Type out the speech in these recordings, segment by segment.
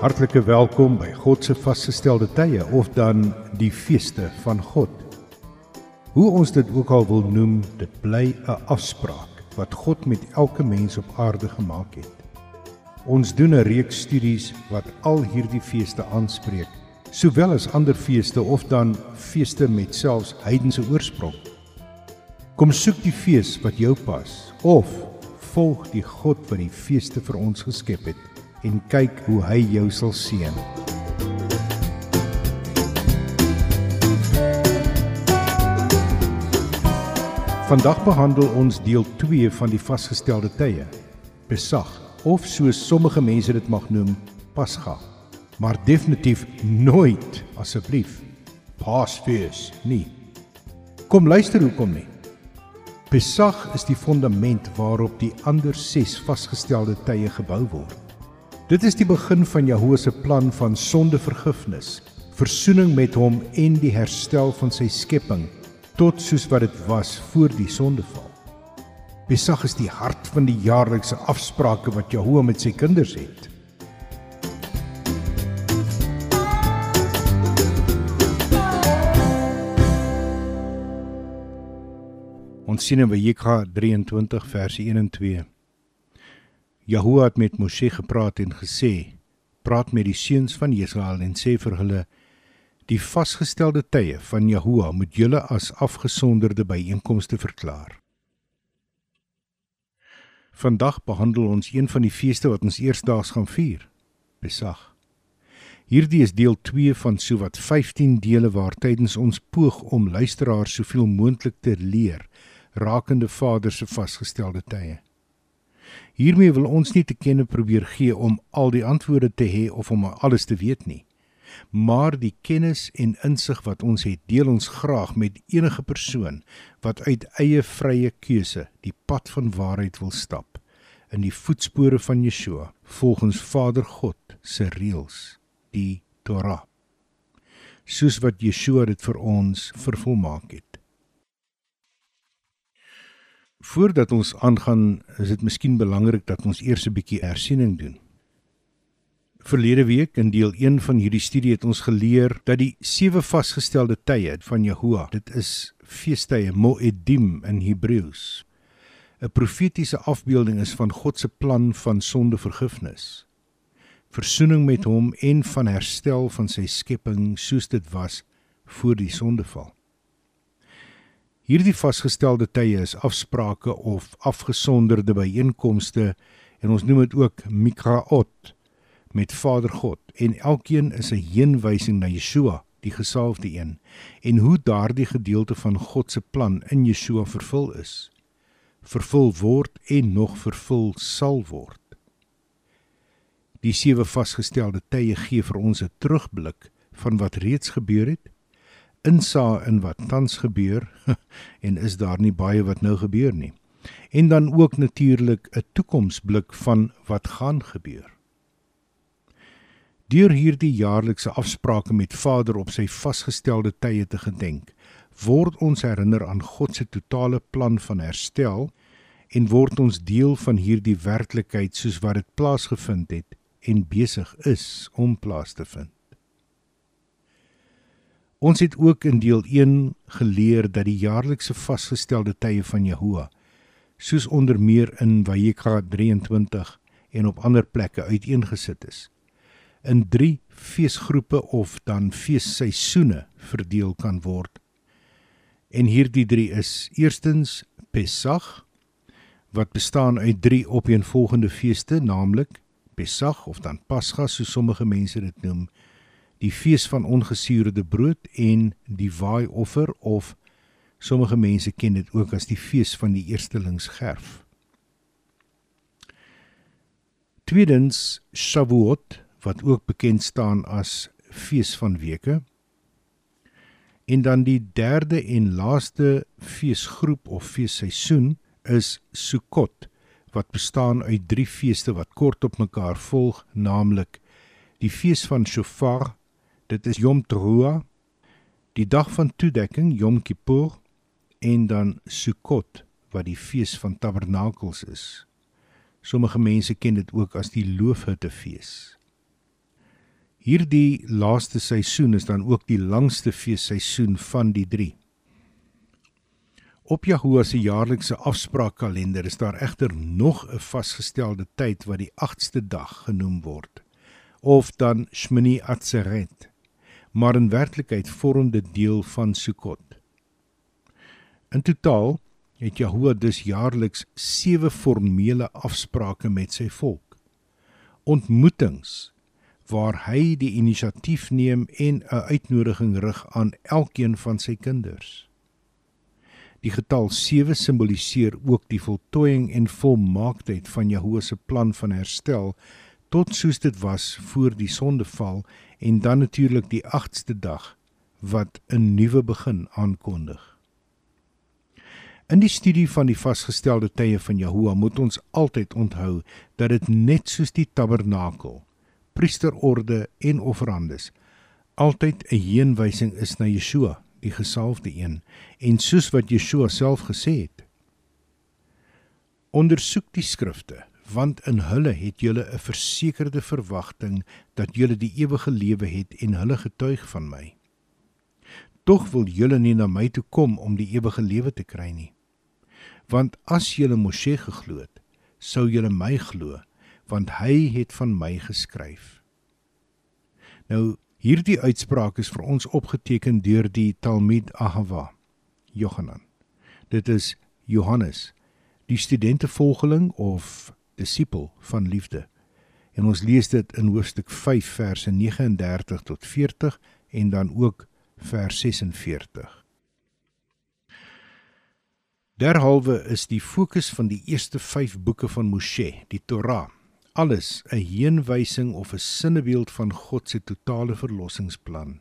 Hartlike welkom by God se vasgestelde tye of dan die feeste van God. Hoe ons dit ook al wil noem, dit bly 'n afspraak wat God met elke mens op aarde gemaak het. Ons doen 'n reeks studies wat al hierdie feeste aanspreek, sowel as ander feeste of dan feeste met selfs heidense oorsprong. Kom soek die fees wat jou pas of volg die God wat die feeste vir ons geskep het en kyk hoe hy jou sal seën. Vandag behandel ons deel 2 van die vasgestelde tye. Besag of soos sommige mense dit mag noem, Pasga. Maar definitief nooit asseblief Paasfees nie. Kom luister hoekom nie. Besag is die fondament waarop die ander 6 vasgestelde tye gebou word. Dit is die begin van Jahoe se plan van sondevergifnis, versoening met hom en die herstel van sy skepping tot soos wat dit was voor die sondeval. Pesach is die hart van die jaarlikse afsprake wat Jahoe met sy kinders het. Ons sien in Wejeka 23 verse 1 en 2. Jahoe het met Moshe gepraat en gesê: "Praat met die seuns van Israel en sê vir hulle: Die vasgestelde tye van Jahoe moet julle as afgesonderde byeenkomste verklaar." Vandag behandel ons een van die feeste wat ons eersdaags gaan vier, Pesach. Hierdie is deel 2 van sowat 15 dele waar tydens ons poog om luisteraars soveel moontlik te leer rakende Vader se vasgestelde tye. Hiermee wil ons nie te kenne probeer gee om al die antwoorde te hê of om alles te weet nie. Maar die kennis en insig wat ons het, deel ons graag met enige persoon wat uit eie vrye keuse die pad van waarheid wil stap in die voetspore van Yeshua volgens Vader God se reëls, die Torah. Soos wat Yeshua dit vir ons vervolmaak het. Voordat ons aangaan, is dit miskien belangrik dat ons eers 'n bietjie hersiening doen. Verlede week in deel 1 van hierdie studie het ons geleer dat die sewe vasgestelde tye van Jehovah, dit is feestye Moedim in Hebreëus, 'n profetiese afbeelding is van God se plan van sondevergifnis, versoening met hom en van herstel van sy skepping soos dit was voor die sondeval. Hierdie vasgestelde tye is afsprake of afgesonderde byeenkomste en ons noem dit ook Mikraot met Vader God en elkeen is 'n heenwysing na Yeshua, die gesalfde een en hoe daardie gedeelte van God se plan in Yeshua vervul is, vervul word en nog vervul sal word. Die sewe vasgestelde tye gee vir ons 'n terugblik van wat reeds gebeur het insaag in wat tans gebeur en is daar nie baie wat nou gebeur nie. En dan ook natuurlik 'n toekomsblik van wat gaan gebeur. Deur hierdie jaarlikse afsprake met Vader op sy vasgestelde tye te gedenk, word ons herinner aan God se totale plan van herstel en word ons deel van hierdie werklikheid soos wat dit plaasgevind het en besig is om plaas te vind. Ons het ook in deel 1 geleer dat die jaarlikse vasgestelde tye van Jehovah soos onder meer in Vayikra 23 en op ander plekke uiteengesit is in 3 feesgroepe of dan feesseisoene verdeel kan word. En hierdie 3 is eerstens Pesach wat bestaan uit 3 opeenvolgende feeste, naamlik Pesach of dan Pasga soos sommige mense dit noem, die fees van ongesuurde brood en die waaioffer of sommige mense ken dit ook as die fees van die eerstelingsgerf. Tweedens Shavuot wat ook bekend staan as fees van weke. En dan die derde en laaste feesgroep of feesseisoen is Sukkot wat bestaan uit drie feeste wat kort op mekaar volg, naamlik die fees van Shofar Dit is Yom Teruah, die dag van toedekking Yom Kippur en dan Sukkot wat die fees van tabernakels is. Sommige mense ken dit ook as die loofhuttefees. Hierdie laaste seisoen is dan ook die langste feesseisoen van die 3. Op Jahoua se jaarlikse afspraakkalender is daar egter nog 'n vasgestelde tyd wat die 8ste dag genoem word of dan Shmini Atzeret. Maar in werklikheid vorm dit deel van Sukkot. In totaal het Jahoua dus jaarliks 7 formele afsprake met sy volk. Ontmoetings waar hy die inisiatief neem en 'n uitnodiging rig aan elkeen van sy kinders. Die getal 7 simboliseer ook die voltooiing en volmaaktheid van Jahoua se plan van herstel tot soos dit was voor die sondeval en dan natuurlik die 8ste dag wat 'n nuwe begin aankondig. In die studie van die vasgestelde tye van Jahoua moet ons altyd onthou dat dit net soos die tabernakel priesterorde en offerandes altyd 'n heenwysing is na Yeshua, die gesalfde een, en soos wat Yeshua self gesê het. Ondersoek die skrifte, want in hulle het julle 'n versekerde verwagting dat julle die ewige lewe het en hulle getuig van my. Tog wil julle nie na my toe kom om die ewige lewe te kry nie. Want as julle Moshe geglo het, sou julle my glo want hy het van my geskryf. Nou hierdie uitspraak is vir ons opgeteken deur die Talmid Ahava Johanan. Dit is Johannes, die studentevolgeling of disipel van liefde. En ons lees dit in hoofstuk 5 verse 39 tot 40 en dan ook vers 46. Derhalwe is die fokus van die eerste 5 boeke van Moshe, die Torah, alles 'n heenwysing of 'n sinnebeeld van God se totale verlossingsplan.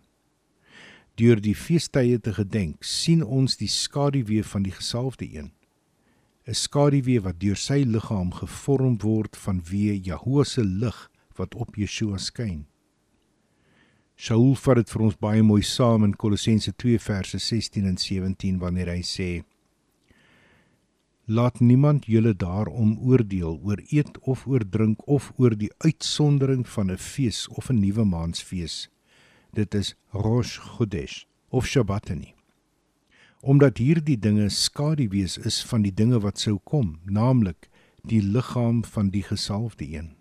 Deur die feestydde te gedenk, sien ons die skaduwee van die gesalfde een. 'n Skaduwee wat deur sy liggaam gevorm word vanweë Jahoua se lig wat op Yeshua skyn. Shaul vat dit vir ons baie mooi saam in Kolossense 2 verse 16 en 17 wanneer hy sê: laat niemand julle daarom oordeel oor eet of oor drink of oor die uitsondering van 'n fees of 'n nuwe maansfees dit is Rosh Chodesh of Shabbat nie omdat hierdie dinge skaduwees is van die dinge wat sou kom naamlik die liggaam van die gesalfde een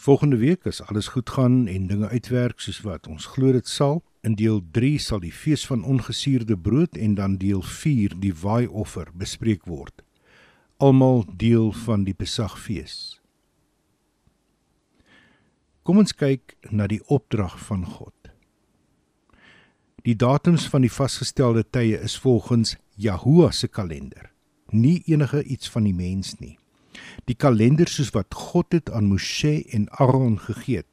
Volgende week as alles goed gaan en dinge uitwerk soos wat ons glo dit sal In deel 3 sal die fees van ongesuurde brood en dan deel 4 die waaioffer bespreek word. Almal deel van die Pesachfees. Kom ons kyk na die opdrag van God. Die datums van die vasgestelde tye is volgens Jahoua se kalender, nie enige iets van die mens nie. Die kalender soos wat God dit aan Moshe en Aaron gegee het.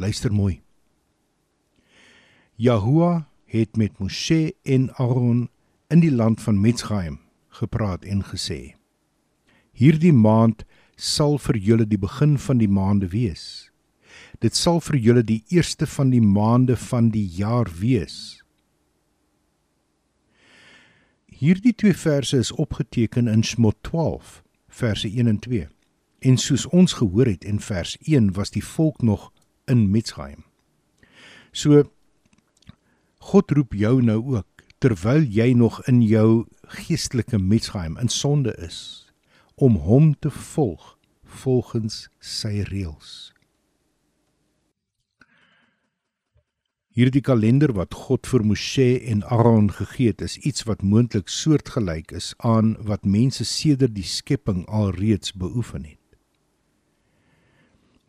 Luister mooi. Jahoua het met Moshe en Aaron in die land van Mitzrayim gepraat en gesê: Hierdie maand sal vir julle die begin van die maande wees. Dit sal vir julle die eerste van die maande van die jaar wees. Hierdie twee verse is opgeteken in Shmot 12 verse 1 en 2. En soos ons gehoor het in vers 1 was die volk nog in Mitzrayim. So God roep jou nou ook terwyl jy nog in jou geestelike metsgeheim in sonde is om hom te volg volgens sy reëls. Hierdie kalender wat God vir Moshe en Aaron gegee het, is iets wat moontlik soortgelyk is aan wat mense sedert die skepping alreeds beoefen het.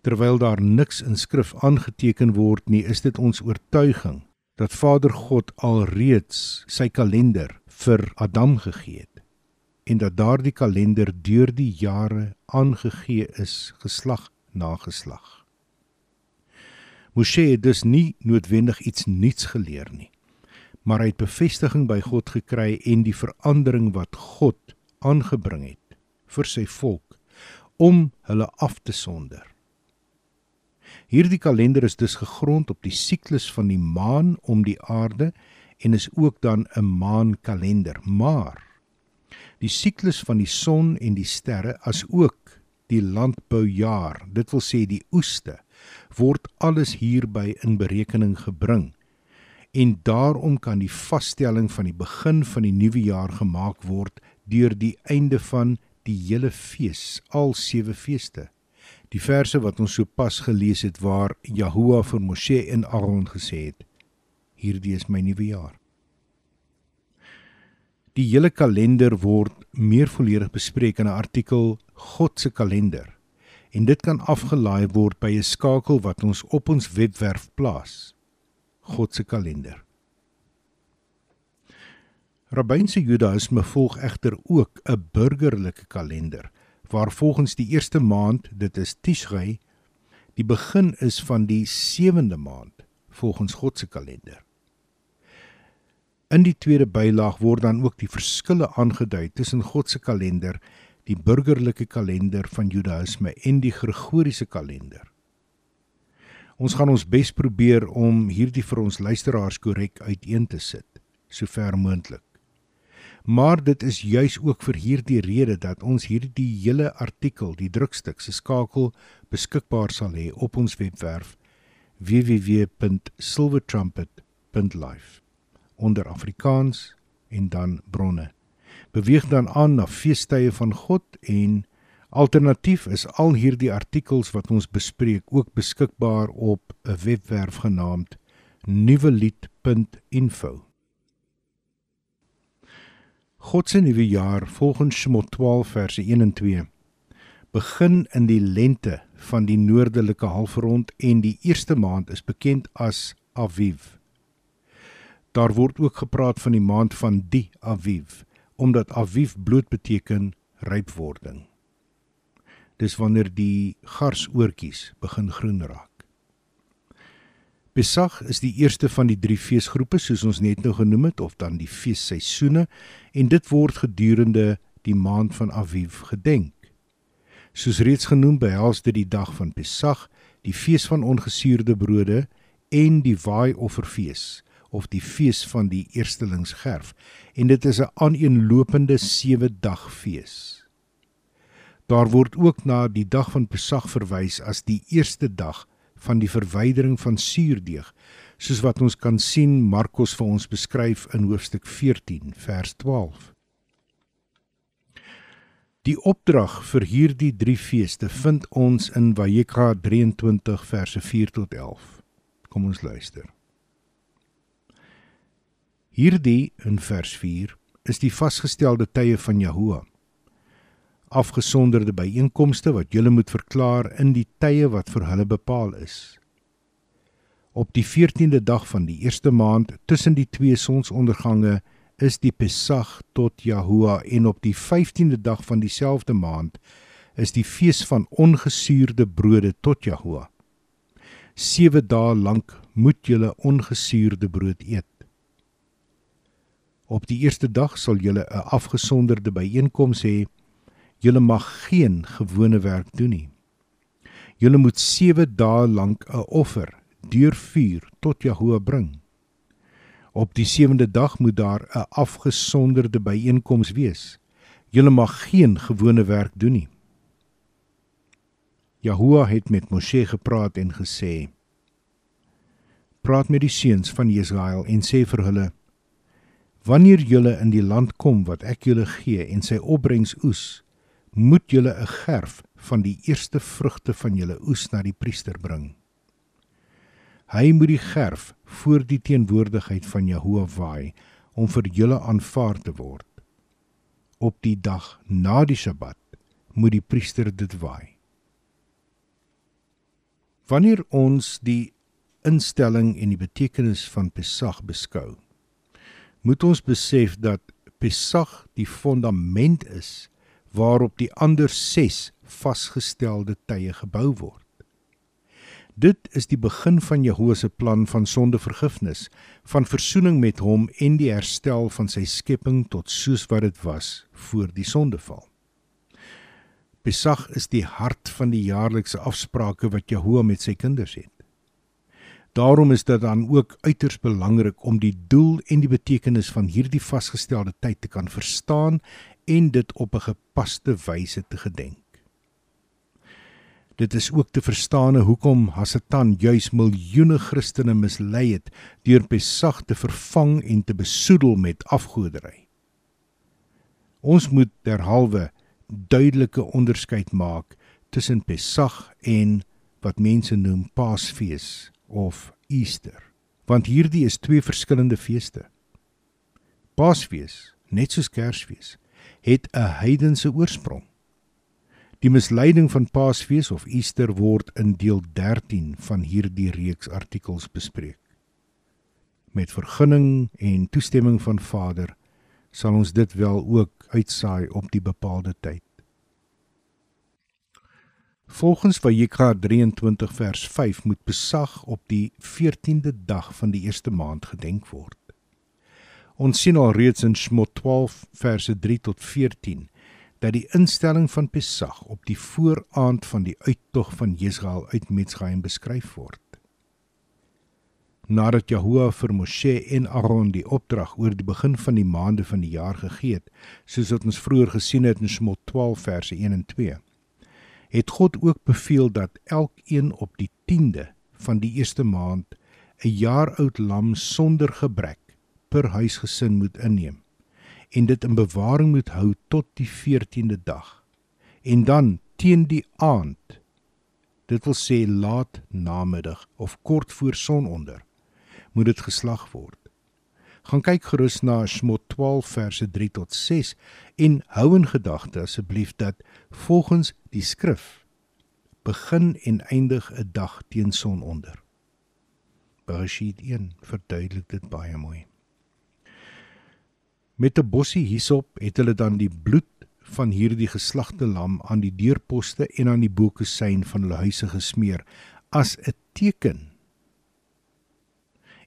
Terwyl daar niks in skrif aangeteken word nie, is dit ons oortuiging dat Vader God alreeds sy kalender vir Adam gegee het en dat daardie kalender deur die jare aangegee is geslag na geslag. Moshe het dus nie noodwendig iets nuuts geleer nie, maar hy het bevestiging by God gekry en die verandering wat God aangebring het vir sy volk om hulle af te sonder. Hierdie kalender is dus gegrond op die siklus van die maan om die aarde en is ook dan 'n maankalender. Maar die siklus van die son en die sterre as ook die landboujaar, dit wil sê die oeste, word alles hierby in berekening gebring. En daarom kan die vasstelling van die begin van die nuwe jaar gemaak word deur die einde van die hele fees, al sewe feeste. Die verse wat ons sopas gelees het waar Jahoua vir Moshe en Aaron gesê het: Hierdie is my nuwe jaar. Die hele kalender word meer volledig bespreek in 'n artikel God se kalender. En dit kan afgelaai word by 'n skakel wat ons op ons webwerf plaas. God se kalender. Rabbynse Judaïsme volg egter ook 'n burgerlike kalender waar volgens die eerste maand, dit is Tishrei, die begin is van die sewende maand volgens God se kalender. In die tweede bylaag word dan ook die verskille aangedui tussen God se kalender, die burgerlike kalender van Judaïsme en die Gregoriese kalender. Ons gaan ons bes probeer om hierdie vir ons luisteraars korrek uiteen te sit, sover moontlik. Maar dit is juis ook vir hierdie rede dat ons hierdie hele artikel, die drukstuk se skakel beskikbaar sal hê op ons webwerf www.silvertrumpet.life onder Afrikaans en dan bronne. Beweeg dan aan na feestydde van God en alternatief is al hierdie artikels wat ons bespreek ook beskikbaar op 'n webwerf genaamd nuwelied.info. God se nuwe jaar volgens Shemot 12 verse 1 en 2 begin in die lente van die noordelike halfrond en die eerste maand is bekend as Aviv. Daar word ook gepraat van die maand van die Aviv, omdat Aviv bloot beteken rypwording. Dis wanneer die garsoortjies begin groen raak. Pesach is die eerste van die drie feesgroepe soos ons net nou genoem het of dan die feesseisoene en dit word gedurende die maand van Aviv gedenk. Soos reeds genoem behels dit die dag van Pesach, die fees van ongesuurde brode en die waaiofferfees of die fees van die eerstelingsgerf en dit is 'n aaneenlopende 7 dag fees. Daar word ook na die dag van Pesach verwys as die eerste dag van die verwydering van suurdeeg soos wat ons kan sien Markus vir ons beskryf in hoofstuk 14 vers 12. Die opdrag vir hierdie drie feeste vind ons in Vayikra 23 verse 4 tot 11. Kom ons luister. Hierdie in vers 4 is die vasgestelde tye van Jahoua. Afgesonderde byeenkomste wat julle moet verklaar in die tye wat vir hulle bepaal is. Op die 14de dag van die eerste maand tussen die twee sonsondergange is die Pesach tot Jahoua en op die 15de dag van dieselfde maand is die fees van ongesuurde brode tot Jahoua. 7 dae lank moet julle ongesuurde brood eet. Op die eerste dag sal julle 'n afgesonderde byeenkoms hê. Julle mag geen gewone werk doen nie. Julle moet 7 dae lank 'n offer deur vuur tot Jahoua bring. Op die sewende dag moet daar 'n afgesonderde byeenkoms wees. Julle mag geen gewone werk doen nie. Jahoua het met Moshe gepraat en gesê: Praat met die seuns van Israel en sê vir hulle: Wanneer julle in die land kom wat ek julle gee en sy opbrengs oes, moet julle 'n gerf van die eerste vrugte van julle oes na die priester bring. Hy moet die gerf voor die teenwoordigheid van Jehovah waai om vir julle aanvaar te word. Op die dag na die Sabbat moet die priester dit waai. Wanneer ons die instelling en die betekenis van Pesach beskou, moet ons besef dat Pesach die fondament is waarop die ander 6 vasgestelde tye gebou word. Dit is die begin van Jehovah se plan van sondevergifnis, van verzoening met hom en die herstel van sy skepping tot soos wat dit was voor die sondeval. Pesach is die hart van die jaarlikse afsprake wat Jehovah met sy kinders het. Daarom is dit dan ook uiters belangrik om die doel en die betekenis van hierdie vasgestelde tyd te kan verstaan en dit op 'n gepaste wyse te gedenk. Dit is ook te verstaan hoekom Hasatan juis miljoene Christene mislei het deur Pesach te vervang en te besoedel met afgoderry. Ons moet derhalwe duidelike onderskeid maak tussen Pesach en wat mense noem Paasfees of Easter, want hierdie is twee verskillende feeste. Paasfees, net soos Kersfees, het 'n heidense oorsprong. Die misleiding van Paasfees of Easter word in deel 13 van hierdie reeks artikels bespreek. Met vergunning en toestemming van Vader sal ons dit wel ook uitsaai op die bepaalde tyd. Volgens Vayikra 23 vers 5 moet Pesach op die 14de dag van die eerste maand gedenk word. Ons sien al reeds in Shmot 12 verse 3 tot 14 dat die instelling van Pesach op die vooraand van die uittog van Israel uit Mitzrayim beskryf word. Nadat Jahoua vir Moshe en Aaron die opdrag oor die begin van die maande van die jaar gegee het, soos wat ons vroeër gesien het in Shmot 12 verse 1 en 2, het God ook beveel dat elkeen op die 10de van die eerste maand 'n jaar oud lam sonder gebrek per huisgesin moet inneem en dit in bewaring moet hou tot die 14de dag. En dan teen die aand, dit wil sê laat namiddag of kort voor sononder, moet dit geslag word. Gaan kyk gerus na Shmot 12 verse 3 tot 6 en hou in gedagte asseblief dat volgens die skrif begin en eindig 'n dag teen sononder. Bereshit 1 verduidelik dit baie mooi. Met 'n bossie hysop het hulle dan die bloed van hierdie geslagte lam aan die deurposte en aan die boekusyn van hulle huise gesmeer as 'n teken.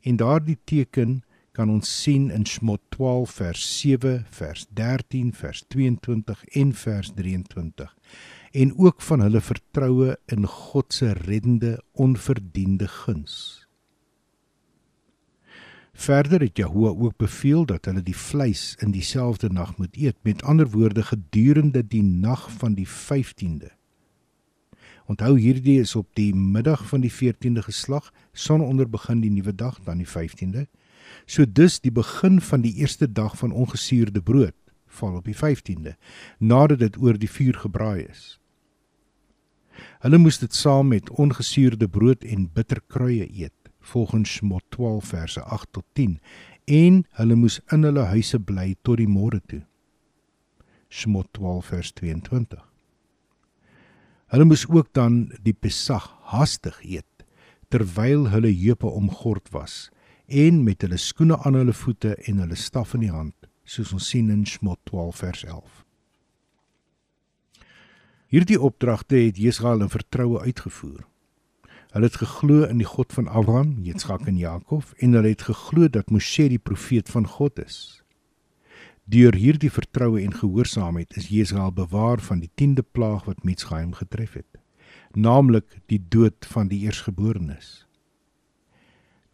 En daardie teken kan ons sien in Shmot 12 vers 7, vers 13, vers 22 en vers 23 en ook van hulle vertroue in God se reddende onverdiende guns. Verder het Jahoua ook beveel dat hulle die vleis in dieselfde nag moet eet, met ander woorde gedurende die nag van die 15de. Onthou hierdie is op die middag van die 14de geslag, son onder begin die nuwe dag dan die 15de. So dus die begin van die eerste dag van ongesuurde brood val op die 15de nadat dit oor die vuur gebraai is. Hulle moes dit saam met ongesuurde brood en bitterkruie eet volgens Shmot 12 verse 8 tot 10 en hulle moes in hulle huise bly tot die môre toe. Shmot 12 vers 22. Hulle moes ook dan die Pesach hastig eet terwyl hulle heupe omgord was en met hulle skoene aan hulle voete en hulle staf in die hand soos ons sien in Shmot 12 vers 11. Hierdie opdragte het Jesrael in vertroue uitgevoer. Hulle het geglo in die God van Abraham, Jitskak en Jakob en hulle het geglo dat Moshe die profeet van God is. Deur hierdie vertroue en gehoorsaamheid is Jesrael bewaar van die 10de plaag wat Mitsgaim getref het, naamlik die dood van die eersgeborenes.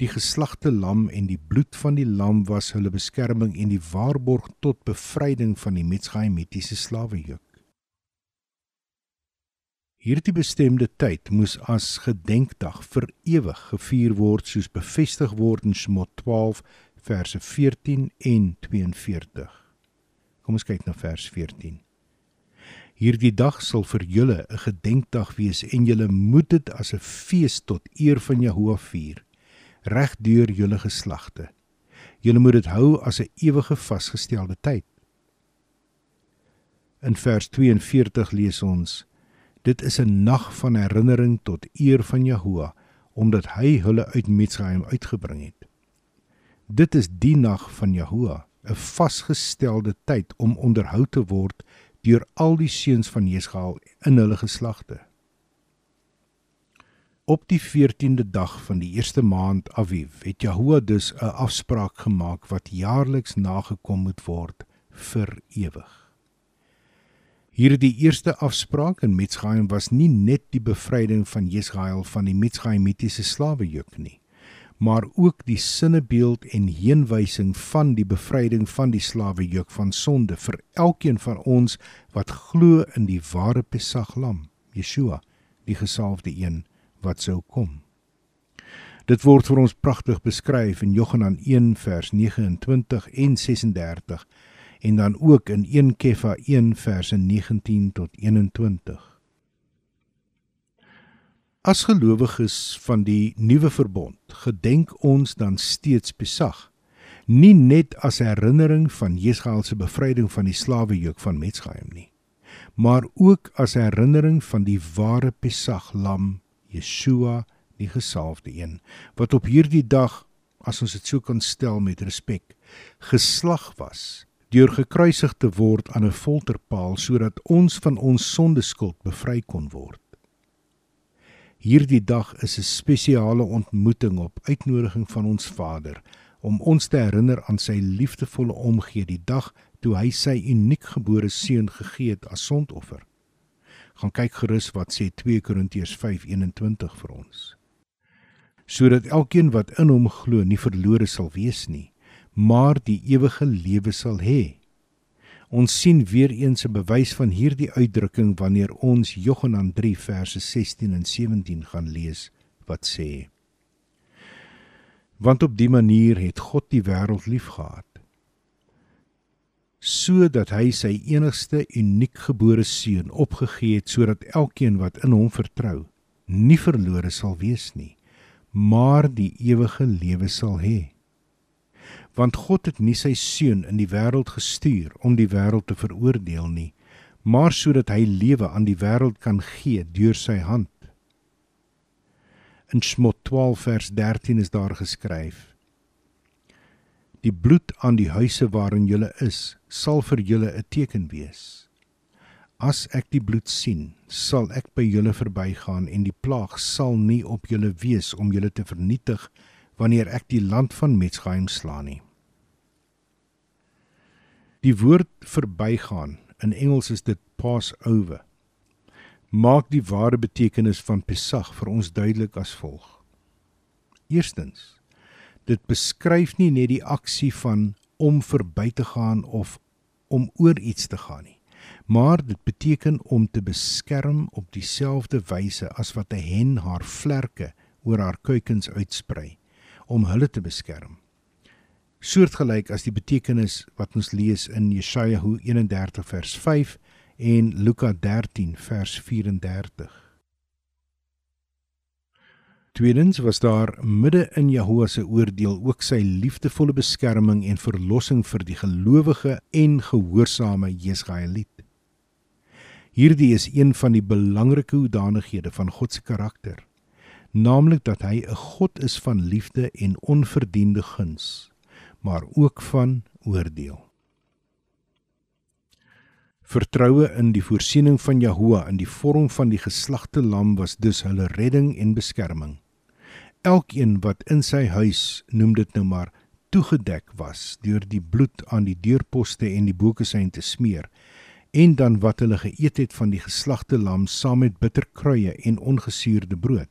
Die geslagte lam en die bloed van die lam was hulle beskerming en die waarborg tot bevryding van die Mitsgaimitiese slawejuk. Hierdie bestemde tyd moes as gedenkdag vir ewig gevier word soos bevestig word in Shmot 12 verse 14 en 42. Kom ons kyk na vers 14. Hierdie dag sal vir julle 'n gedenkdag wees en julle moet dit as 'n fees tot eer van Jehovah vier reg deur julle geslagte. Julle moet dit hou as 'n ewige vasgestelde tyd. In vers 42 lees ons Dit is 'n nag van herinnering tot eer van Jahoua omdat hy hulle uit Mitsraim uitgebring het. Dit is die nag van Jahoua, 'n vasgestelde tyd om onderhou te word deur al die seuns van Jesgaal in hulle geslagte. Op die 14de dag van die eerste maand Aviv het Jahoua dus 'n afspraak gemaak wat jaarliks nagekom moet word vir ewig. Hierdie eerste afspraak in Mitsgaim was nie net die bevryding van Jesrael van die Mitsgaimitiese slawejuk nie, maar ook die sinnebeeld en heenwysing van die bevryding van die slawejuk van sonde vir elkeen van ons wat glo in die ware Pesach lam, Yeshua, die gesalfde een wat sou kom. Dit word vir ons pragtig beskryf in Johannes 1 vers 29 en 36 en dan ook in 1 Kefa 1 verse 19 tot 21. As gelowiges van die nuwe verbond, gedenk ons dan steeds besag, nie net as herinnering van Jesgaal se bevryding van die slawejuk van Metsgaim nie, maar ook as herinnering van die ware Pesach lam, Yeshua, die gesalfde een, wat op hierdie dag, as ons dit so kan stel met respek, geslag was deur gekruisig te word aan 'n folterpaal sodat ons van ons sondeskuld bevry kon word. Hierdie dag is 'n spesiale ontmoeting op uitnodiging van ons Vader om ons te herinner aan sy liefdevolle omgee die dag toe hy sy uniekgebore seun gegee het as sondoffer. Gaan kyk gerus wat sê 2 Korintiërs 5:21 vir ons. Sodat elkeen wat in hom glo nie verlore sal wees nie, maar die ewige lewe sal hê. Ons sien weer eens 'n bewys van hierdie uitdrukking wanneer ons Johannes 3 verse 16 en 17 gaan lees wat sê: Want op die manier het God die wêreld liefgehad sodat hy sy enigste uniekgebore seun opgegee het sodat elkeen wat in hom vertrou nie verlore sal wees nie maar die ewige lewe sal hê want God het nie sy seun in die wêreld gestuur om die wêreld te veroordeel nie, maar sodat hy lewe aan die wêreld kan gee deur sy hand. In Smot 12 vers 13 is daar geskryf: Die bloed aan die huise waarin julle is, sal vir julle 'n teken wees. As ek die bloed sien, sal ek by julle verbygaan en die plaag sal nie op julle wees om julle te vernietig wanneer ek die land van Metsgaim slaan nie. Die woord verbygaan in Engels is dit pass over. Maak die ware betekenis van Pesach vir ons duidelik as volg. Eerstens, dit beskryf nie net die aksie van om verby te gaan of om oor iets te gaan nie, maar dit beteken om te beskerm op dieselfde wyse as wat 'n hen haar vlerke oor haar kuikens uitsprei om hulle te beskerm. Soortgelyk as die betekenis wat ons lees in Jesaja 31 vers 5 en Luka 13 vers 34. Tweedens was daar midde in Jehovah se oordeel ook sy liefdevolle beskerming en verlossing vir die gelowige en gehoorsame Jesgaeliet. Hierdie is een van die belangrike hoedanighede van God se karakter naamlik dat hy 'n God is van liefde en onverdiende guns, maar ook van oordeel. Vertroue in die voorsiening van Jahoua in die vorm van die geslagte lam was dus hulle redding en beskerming. Elkeen wat in sy huis, noem dit nou maar, toegedek was deur die bloed aan die deurposte en die bokesyn te smeer en dan wat hulle geëet het van die geslagte lam saam met bitterkruie en ongesuurde brood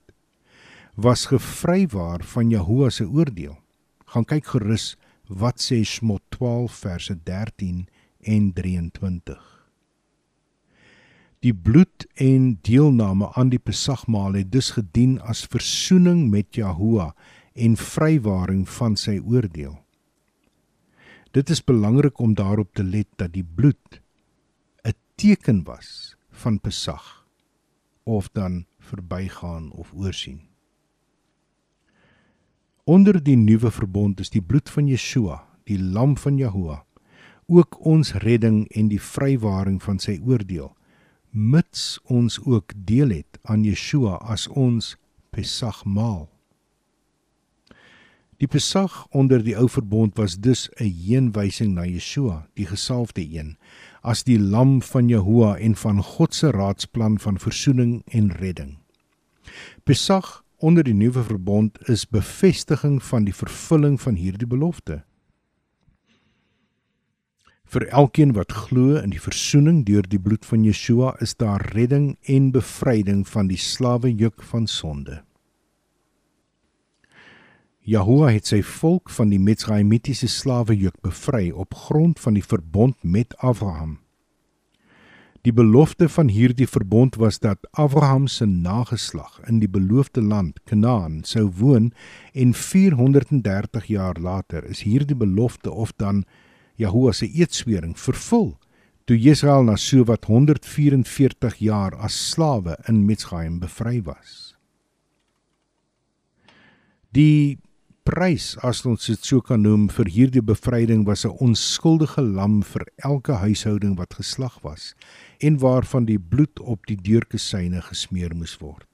was gevrywaar van Jehovah se oordeel. Gaan kyk gerus wat sê Smot 12 verse 13 en 23. Die bloed en deelname aan die Pesachmaal het dus gedien as versoening met Jehovah en vrywaring van sy oordeel. Dit is belangrik om daarop te let dat die bloed 'n teken was van Pesach of dan verbygaan of oorsien. Onder die nuwe verbond is die bloed van Yeshua, die lam van Jahoua, ook ons redding en die vrywaring van sy oordeel, mits ons ook deel het aan Yeshua as ons Pesach maal. Die Pesach onder die ou verbond was dus 'n heenwysing na Yeshua, die gesalfde een, as die lam van Jahoua en van God se raadsplan van verzoening en redding. Pesach onder die nuwe verbond is bevestiging van die vervulling van hierdie belofte. Vir elkeen wat glo in die verzoening deur die bloed van Yeshua is daar redding en bevryding van die slawejuk van sonde. Jahoua het sy volk van die Mitzrayimitiese slawejuk bevry op grond van die verbond met Abraham. Die belofte van hierdie verbond was dat Abraham se nageslag in die beloofde land Kanaan sou woon en 430 jaar later is hierdie belofte of dan Jahoua se eedswering vervul toe Israel na so wat 144 jaar as slawe in Mitsraim bevry was. Die prys as ons dit so kan noem vir hierdie bevryding was 'n onskuldige lam vir elke huishouding wat geslag was en waarvan die bloed op die deurkusyne gesmeer moes word.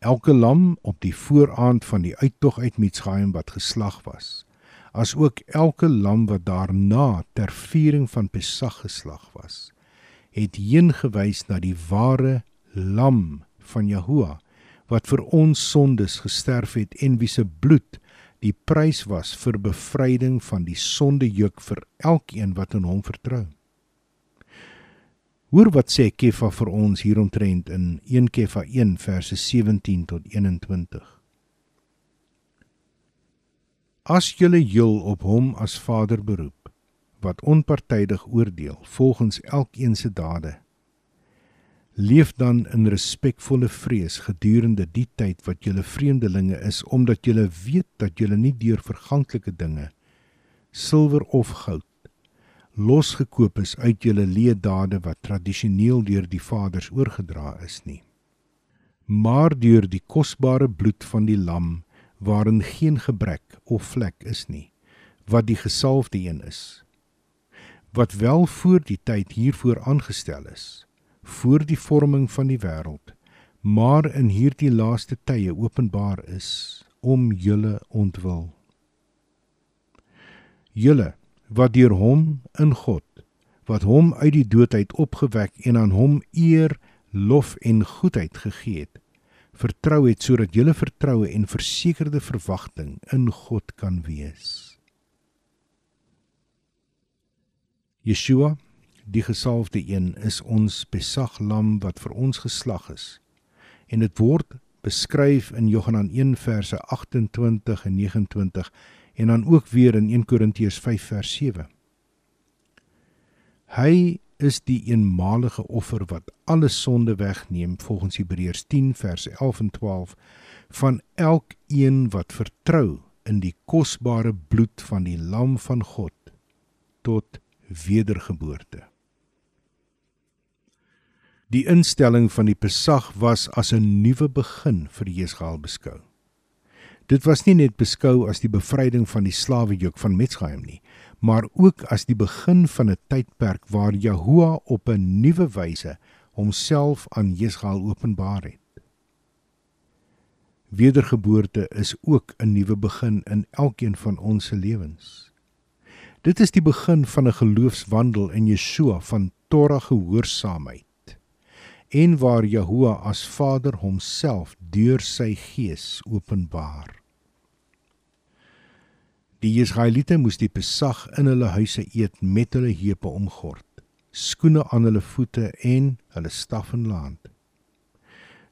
Elke lam op die vooraand van die uittog uit Mitsraim wat geslag was, as ook elke lam wat daarna ter viering van Pesach geslag was, het heen gewys na die ware lam van Jahoua wat vir ons sondes gesterf het en wie se bloed die prys was vir bevryding van die sondejuk vir elkeen wat in hom vertrou. Hoor wat sê Kefa vir ons hieromtrent in 1 Kefa 1 verse 17 tot 21. As julle heel op hom as Vader beroep wat onpartydig oordeel volgens elkeen se dade Leef dan in respekvolle vrees gedurende die tyd wat julle vreemdelinge is, omdat julle weet dat julle nie deur verganklike dinge, silwer of goud, losgekoop is uit julle leedade wat tradisioneel deur die vaders oorgedra is nie, maar deur die kosbare bloed van die lam waarin geen gebrek of vlek is nie, wat die gesalfde een is, wat wel voor die tyd hiervoor aangestel is voor die vorming van die wêreld, maar in hierdie laaste tye openbaar is om julle ontwil. Julle wat deur hom in God wat hom uit die dood uit opgewek en aan hom eer, lof en goedheid gegee het, vertrou het sodat julle vertroue en versekerde verwagting in God kan wees. Yeshua die gesalfde een is ons besag lam wat vir ons geslag is. En dit word beskryf in Johannes 1 verse 28 en 29 en dan ook weer in 1 Korintiërs 5 vers 7. Hy is die eenmalige offer wat alle sonde wegneem volgens Hebreërs 10 vers 11 en 12 van elkeen wat vertrou in die kosbare bloed van die lam van God tot wedergeboorte. Die instelling van die Pesach was as 'n nuwe begin vir Jesgaal beskou. Dit was nie net beskou as die bevryding van die slawejuk van Metsgaim nie, maar ook as die begin van 'n tydperk waar Jahoua op 'n nuwe wyse homself aan Jesgaal openbaar het. Wedergeboorte is ook 'n nuwe begin in elkeen van ons se lewens. Dit is die begin van 'n geloofswandel in Yeshua van Torah gehoorsaamheid en waar Jahoua as Vader homself deur sy gees openbaar. Die Israeliete moes die Pesag in hulle huise eet met hulle heupe omgord, skoene aan hulle voete en hulle staf in land.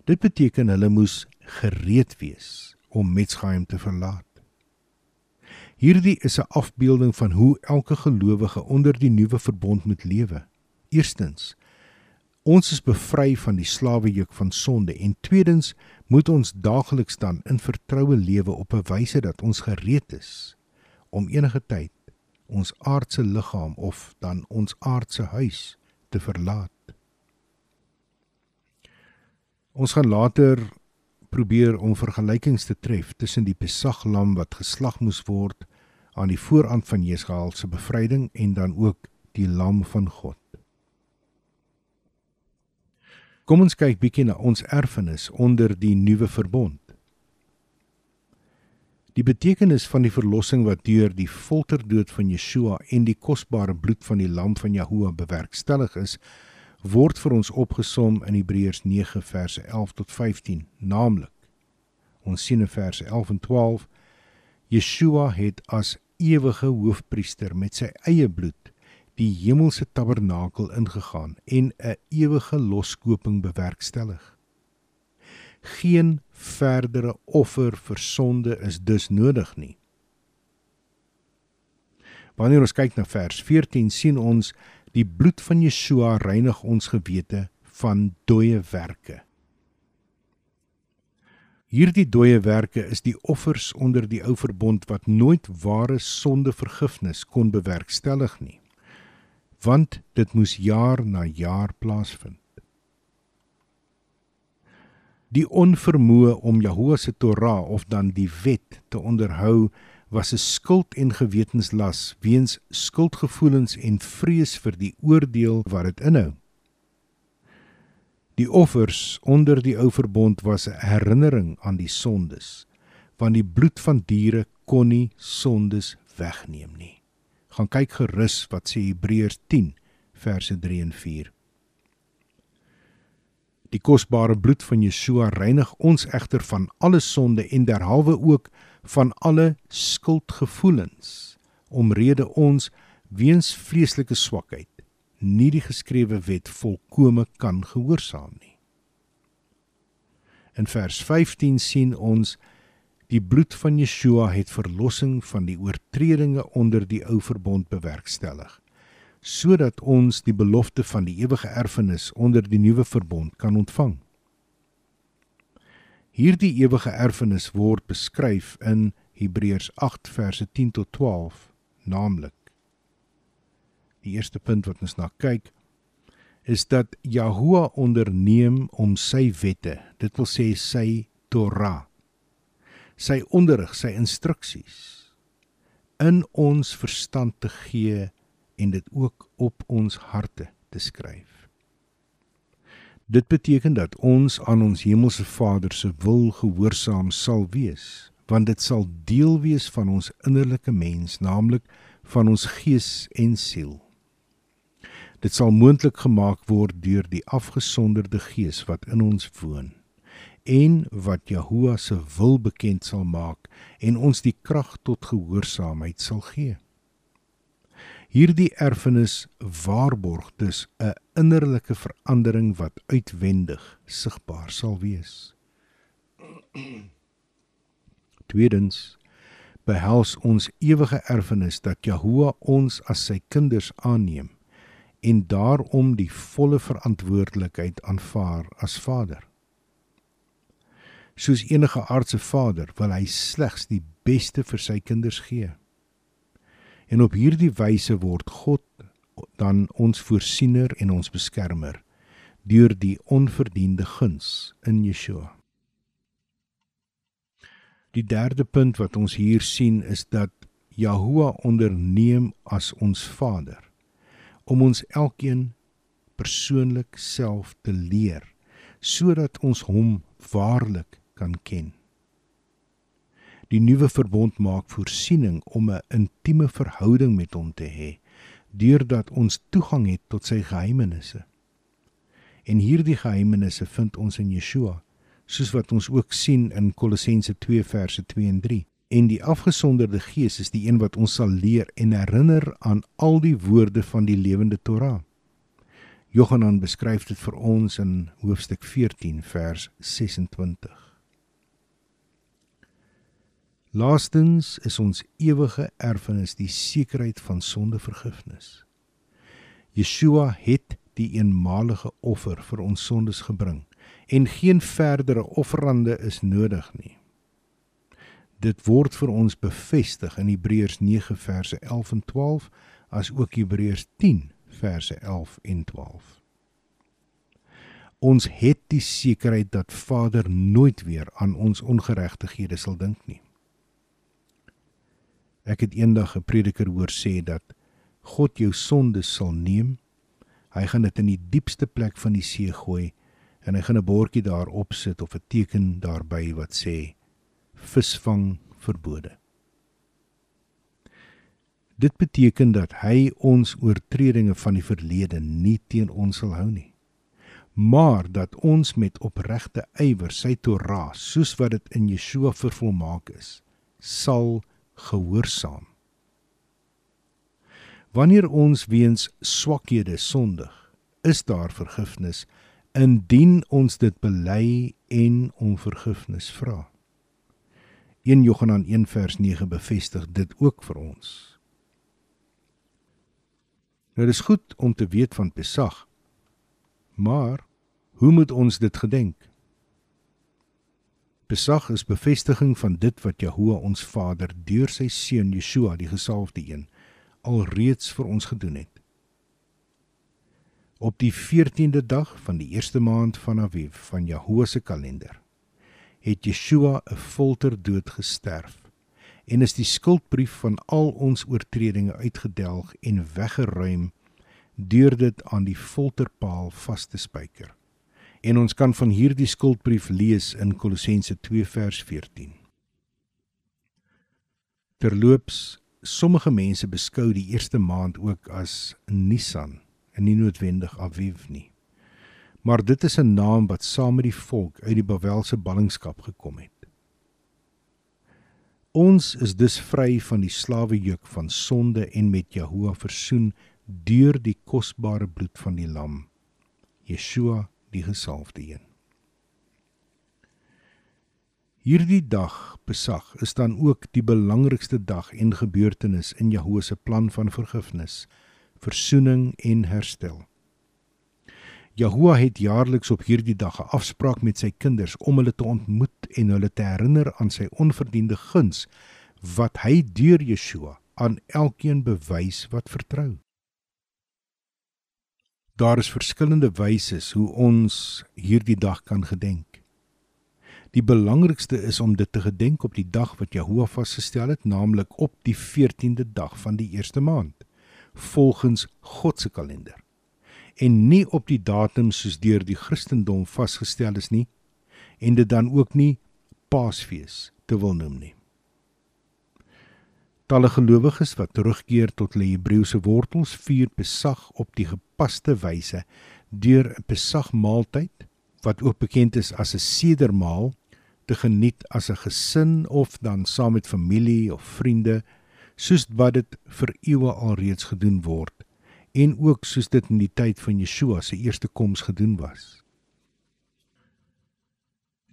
Dit beteken hulle moes gereed wees om Metsgaim te verlaat. Hierdie is 'n afbeelding van hoe elke gelowige onder die nuwe verbond moet lewe. Eerstens, Ons is bevry van die slawejuk van sonde en tweedens moet ons daagliks dan in vertroue lewe op 'n wyse dat ons gereed is om enige tyd ons aardse liggaam of dan ons aardse huis te verlaat. Ons gaan later probeer om vergelykings te tref tussen die Pesaglam wat geslag moes word aan die vooraan van Jesgaal se bevryding en dan ook die lam van God. Kom ons kyk bietjie na ons erfenis onder die nuwe verbond. Die betekenis van die verlossing wat deur die folterdood van Yeshua en die kosbare bloed van die lam van Jahoua bewerkstellig is, word vir ons opgesom in Hebreërs 9 verse 11 tot 15, naamlik ons sien in verse 11 en 12 Yeshua het as ewige hoofpriester met sy eie bloed die hemelse tabernakel ingegaan en 'n ewige loskoping bewerkstellig. Geen verdere offer vir sonde is dus nodig nie. Wanneer ons kyk na vers 14 sien ons Die bloed van Yeshua reinig ons gewete van dooie werke. Hierdie dooie werke is die offers onder die ou verbond wat nooit ware sondevergifnis kon bewerkstellig nie. Want dit moes jaar na jaar plaasvind. Die onvermoë om Jahoua se Torah of dan die wet te onderhou was 'n skuld en gewetenslas weens skuldgevoelens en vrees vir die oordeel wat dit inhou. Die offers onder die ou verbond was 'n herinnering aan die sondes, want die bloed van diere kon nie sondes wegneem nie. Gaan kyk gerus wat sê Hebreërs 10 verse 3 en 4. Die kosbare bloed van Yeshua reinig ons egter van alle sonde en derhalwe ook van alle skuldgevoelens omrede ons weens vleeslike swakheid nie die geskrewe wet volkome kan gehoorsaam nie. In vers 15 sien ons die bloed van Yeshua het verlossing van die oortredinge onder die ou verbond bewerkstellig sodat ons die belofte van die ewige erfenis onder die nuwe verbond kan ontvang. Hierdie ewige erfenis word beskryf in Hebreërs 8 verse 10 tot 12, naamlik die eerste punt wat ons na kyk is dat Jahoua onderneem om sy wette, dit wil sê sy Torah, sy onderrig, sy instruksies in ons verstand te gee en dit ook op ons harte te skryf. Dit beteken dat ons aan ons hemelse Vader se wil gehoorsaam sal wees, want dit sal deel wees van ons innerlike mens, naamlik van ons gees en siel. Dit sal moontlik gemaak word deur die afgesonderde gees wat in ons woon en wat Jahoua se wil bekend sal maak en ons die krag tot gehoorsaamheid sal gee. Hierdie erfenis waarborg dus 'n innerlike verandering wat uitwendig sigbaar sal wees. Tweedens behels ons ewige erfenis dat Jahoua ons as sy kinders aanneem en daarom die volle verantwoordelikheid aanvaar as Vader. Soos enige aardse vader wil hy slegs die beste vir sy kinders gee. En op hierdie wyse word God dan ons voorsiener en ons beskermer deur die onverdiende guns in Yeshua. Die derde punt wat ons hier sien is dat Jahoua onderneem as ons Vader om ons elkeen persoonlik self te leer sodat ons hom waarlik kan ken. Die nuwe verbond maak voorsiening om 'n intieme verhouding met hom te hê deurdat ons toegang het tot sy geheimenisse. En hierdie geheimenisse vind ons in Yeshua, soos wat ons ook sien in Kolossense 2 verse 2 en 3. En die afgesonderde Gees is die een wat ons sal leer en herinner aan al die woorde van die lewende Torah. Johanan beskryf dit vir ons in hoofstuk 14 vers 26. Laastens is ons ewige erfenis die sekerheid van sondevergifnis. Yeshua het die eenmalige offer vir ons sondes gebring en geen verdere offerande is nodig nie. Dit word vir ons bevestig in Hebreërs 9 verse 11 en 12 as ook Hebreërs 10 verse 11 en 12. Ons het die sekerheid dat Vader nooit weer aan ons ongeregtighede sal dink nie. Ek het eendag 'n prediker hoor sê dat God jou sondes sal neem. Hy gaan dit in die diepste plek van die see gooi en hy gaan 'n bordjie daarop sit of 'n teken daarby wat sê visvang verbode. Dit beteken dat hy ons oortredinge van die verlede nie teen ons sal hou nie maar dat ons met opregte ywer sy Torah soos wat dit in Yeshua vervolmaak is sal gehoorsaam. Wanneer ons weens swakhede sondig, is daar vergifnis indien ons dit bely en om vergifnis vra. 1 Johannes 1 vers 9 bevestig dit ook vir ons. Nou dis goed om te weet van Pesach. Maar hoe moet ons dit gedenk? Pesach is bevestiging van dit wat Jahoua ons Vader deur sy seun Yeshua die gesalfde een alreeds vir ons gedoen het. Op die 14de dag van die eerste maand van Aviv van Jahoua se kalender het Yeshua 'n folterdood gesterf en is die skuldbrief van al ons oortredinge uitgedelg en weggeruim deur dit aan die folterpaal vas te spyker. En ons kan van hierdie skuldbrief lees in Kolossense 2 vers 14. Terloops, sommige mense beskou die eerste maand ook as Nisan en nie noodwendig Aviv nie maar dit is 'n naam wat saam met die volk uit die Babelse ballingskap gekom het. Ons is dus vry van die slawejuk van sonde en met Jahoua versoen deur die kosbare bloed van die lam, Yeshua die gesalfde een. Hierdie dag, Pesach, is dan ook die belangrikste dag en gebeurtenis in Jahoua se plan van vergifnis, versoening en herstel. Jahoua het jaarliks op hierdie dag 'n afspraak met sy kinders om hulle te ontmoet en hulle te herinner aan sy onverdiende guns wat hy deur Yeshua aan elkeen bewys wat vertrou. Daar is verskillende wyse hoe ons hierdie dag kan gedenk. Die belangrikste is om dit te gedenk op die dag wat Jahoua vasgestel het, naamlik op die 14de dag van die eerste maand, volgens God se kalender en nie op die datum soos deur die Christendom vasgestel is nie en dit dan ook nie Paasfees te wil noem nie. Talle gelowiges wat terugkeer tot hulle Hebreëse wortels vier Pesach op die gepaste wyse deur 'n Pesach maaltyd wat ook bekend is as 'n sedermaal te geniet as 'n gesin of dan saam met familie of vriende soos wat dit vir eeue alreeds gedoen word en ook soos dit in die tyd van Yeshua se eerste koms gedoen was.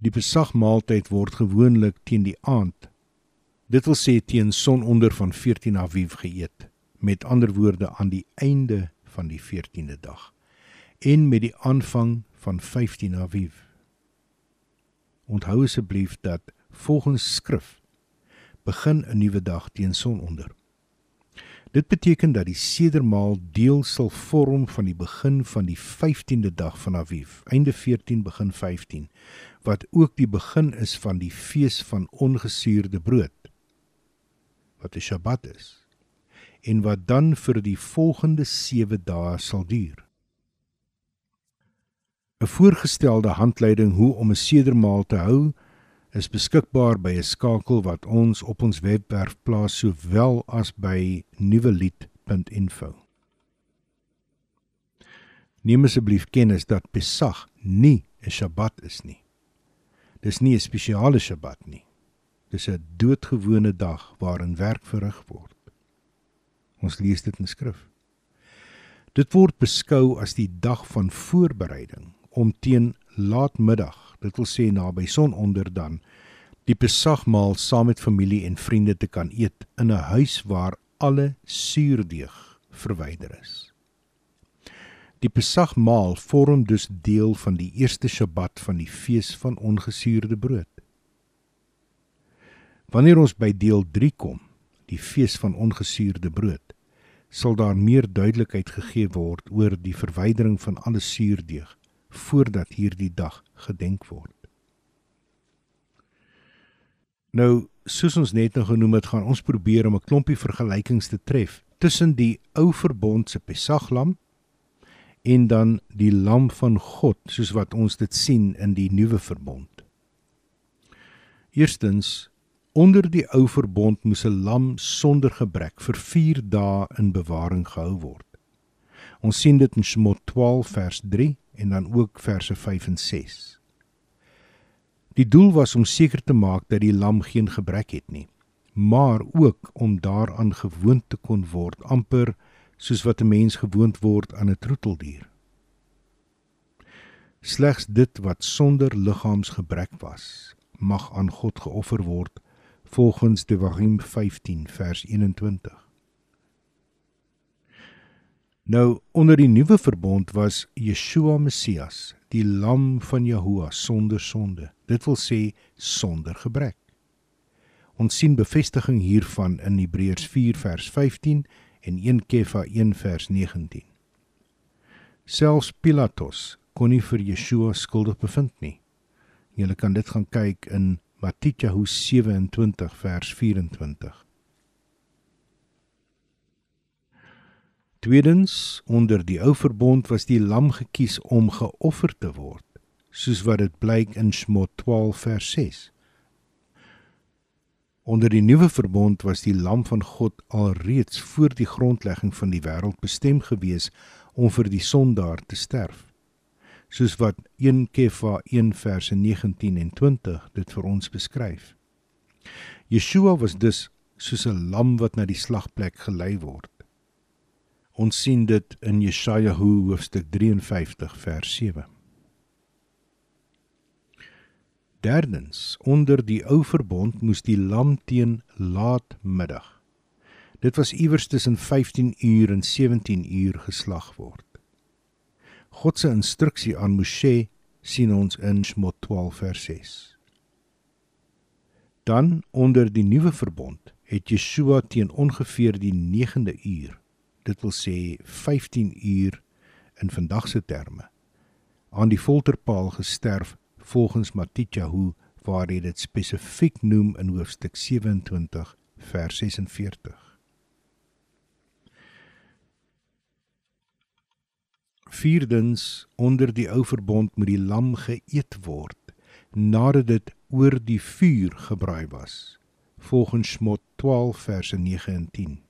Die Pesachmaaltyd word gewoonlik teen die aand, dit wil sê teen sononder van 14 Aviv geëet, met ander woorde aan die einde van die 14de dag en met die aanvang van 15 Aviv. Onthou asseblief dat volgens skrif begin 'n nuwe dag teen sononder. Dit beteken dat die sedermaal deel sal vorm van die begin van die 15de dag van Aviv, einde 14 begin 15, wat ook die begin is van die fees van ongesuurde brood wat 'n Sabbat is en wat dan vir die volgende 7 dae sal duur. 'n Voorgestelde handleiding hoe om 'n sedermaal te hou is beskikbaar by 'n skakel wat ons op ons webwerf plaas sowel as by nuwelied.info. Neem asseblief kennis dat Pesach nie 'n Sabbat is nie. Dis nie 'n spesiale Sabbat nie. Dis 'n doodgewone dag waarin werk verrig word. Ons lees dit in skrif. Dit word beskou as die dag van voorbereiding om teen laatmiddag dit wil sê naby sononder dan die Pesachmaal saam met familie en vriende te kan eet in 'n huis waar alle suurdeeg verwyder is. Die Pesachmaal vorm dus deel van die eerste Sabbat van die fees van ongesuurde brood. Wanneer ons by deel 3 kom, die fees van ongesuurde brood, sal daar meer duidelikheid gegee word oor die verwydering van alle suurdeeg voordat hierdie dag gedenk word. Nou, soos ons net nou genoem het, gaan ons probeer om 'n klompie vergelykings te tref tussen die ou verbond se Pesachlam en dan die lam van God, soos wat ons dit sien in die nuwe verbond. Eerstens, onder die ou verbond moes 'n lam sonder gebrek vir 4 dae in bewaring gehou word. Ons sien dit in Shemot 12 vers 3 en dan ook verse 5 en 6. Die doel was om seker te maak dat die lam geen gebrek het nie, maar ook om daaraan gewoond te kon word, amper soos wat 'n mens gewoond word aan 'n troeteldier. Slegs dit wat sonder liggaamsgebrek was, mag aan God geoffer word volgens Devarim 15 vers 21. Nou onder die nuwe verbond was Yeshua Messias, die lam van Jahoua sonder sonde. Dit wil sê sonder gebrek. Ons sien bevestiging hiervan in Hebreërs 4 vers 15 en 1 Kefa 1 vers 19. Selfs Pilatus kon nie vir Yeshua skuldig bevind nie. Jy kan dit gaan kyk in Matteus 27 vers 24. Tweedens, onder die ou verbond was die lam gekies om geoffer te word, soos wat dit blyk in Shmot 12 vers 6. Onder die nuwe verbond was die lam van God alreeds voor die grondlegging van die wêreld bestem gewees om vir die sondaar te sterf. Soos wat 1 Kefa 1 verse 19 en 20 dit vir ons beskryf. Yeshua was dus soos 'n lam wat na die slagplek gelei word. Ons sien dit in Jesaja hoofstuk 53 vers 7. Derdens, onder die ou verbond moes die lam teen laatmiddag. Dit was iewers tussen 15 uur en 17 uur geslag word. God se instruksie aan Moshe sien ons in Shmot 12 vers 6. Dan onder die nuwe verbond het Yeshua teen ongeveer die 9de uur dit wil sê 15 uur in vandag se terme aan die folterpaal gesterf volgens Matityahu waar hy dit spesifiek noem in hoofstuk 27 vers 46 Vierdens onder die ou verbond moet die lam geëet word nadat dit oor die vuur gebraai was volgens Shmot 12 verse 9 en 10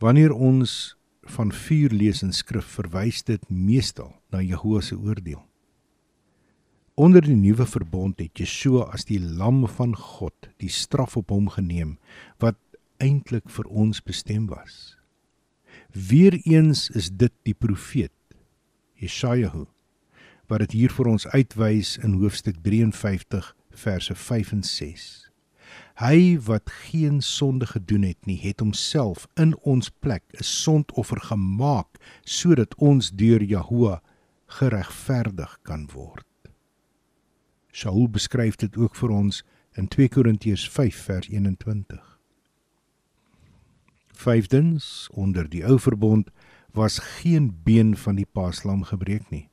Wanneer ons van vuur lees in skrif, verwys dit meestal na Jehovah se oordeel. Onder die nuwe verbond het Yeshua as die lam van God die straf op hom geneem wat eintlik vir ons bestem was. Weereens is dit die profeet Jesaja wat dit hier vir ons uitwys in hoofstuk 53 verse 5 en 6. Hy wat geen sonde gedoen het nie, het homself in ons plek 'n sondoffer gemaak sodat ons deur Jahoua geregverdig kan word. Saul beskryf dit ook vir ons in 2 Korintiërs 5 vers 21. Vyfdens, onder die ou verbond was geen been van die paaslam gebreek nie.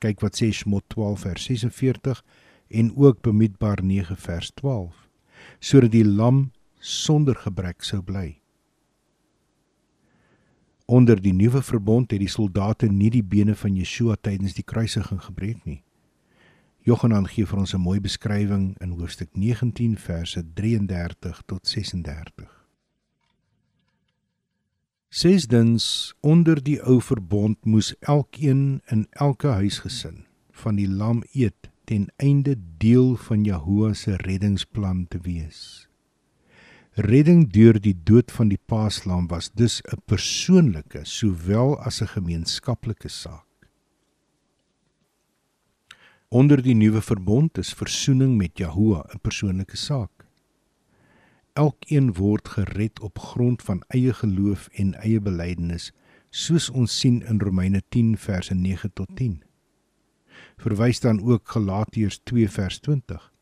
Kyk wat sê Shmot 12 vers 46 en ook Bemidbar 9 vers 12 sodat die lam sonder gebrek sou bly. Onder die nuwe verbond het die soldate nie die bene van Yeshua tydens die kruisiging gebreek nie. Johannes gee vir ons 'n mooi beskrywing in hoofstuk 19 verse 33 tot 36. Sesdens onder die ou verbond moes elkeen in elke huisgesin van die lam eet ten einde deel van Jahoua se reddingsplan te wees. Redding deur die dood van die paaslam was dus 'n persoonlike sowel as 'n gemeenskaplike saak. Onder die nuwe verbond is versoening met Jahoua 'n persoonlike saak. Elkeen word gered op grond van eie geloof en eie belydenis, soos ons sien in Romeine 10 verse 9 tot 10 verwys dan ook Galasiërs 2 vers 20.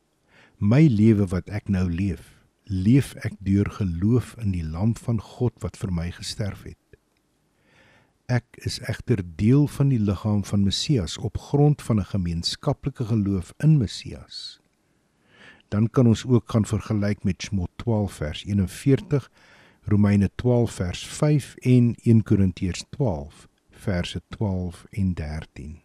My lewe wat ek nou leef, leef ek deur geloof in die lam van God wat vir my gesterf het. Ek is egter deel van die liggaam van Messias op grond van 'n gemeenskaplike geloof in Messias. Dan kan ons ook gaan vergelyk met Shmot 12 vers 41, Romeine 12 vers 5 en 1 Korintiërs 12 verse 12 en 13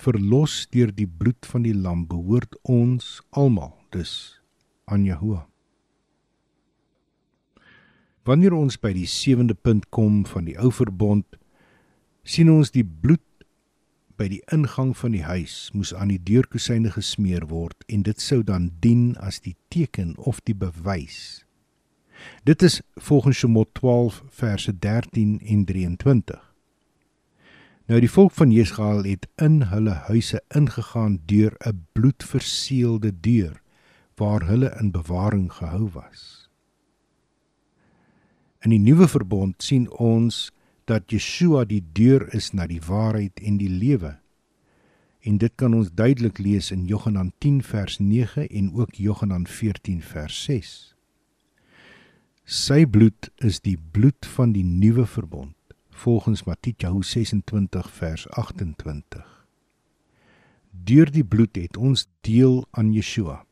verlos deur die bloed van die lam behoort ons almal dus aan Jehovah. Wanneer ons by die sewende punt kom van die ou verbond, sien ons die bloed by die ingang van die huis moes aan die deurkusyne gesmeer word en dit sou dan dien as die teken of die bewys. Dit is volgens Shemot 12 verse 13 en 23. Nou die volk van Jesrael het in hulle huise ingegaan deur 'n bloedverseelde deur waar hulle in bewaring gehou was. In die nuwe verbond sien ons dat Yeshua die deur is na die waarheid en die lewe. En dit kan ons duidelik lees in Johannes 10 vers 9 en ook Johannes 14 vers 6. Sy bloed is die bloed van die nuwe verbond volgens Matteus 26 vers 28. Deur die bloed het ons deel aan Yeshua.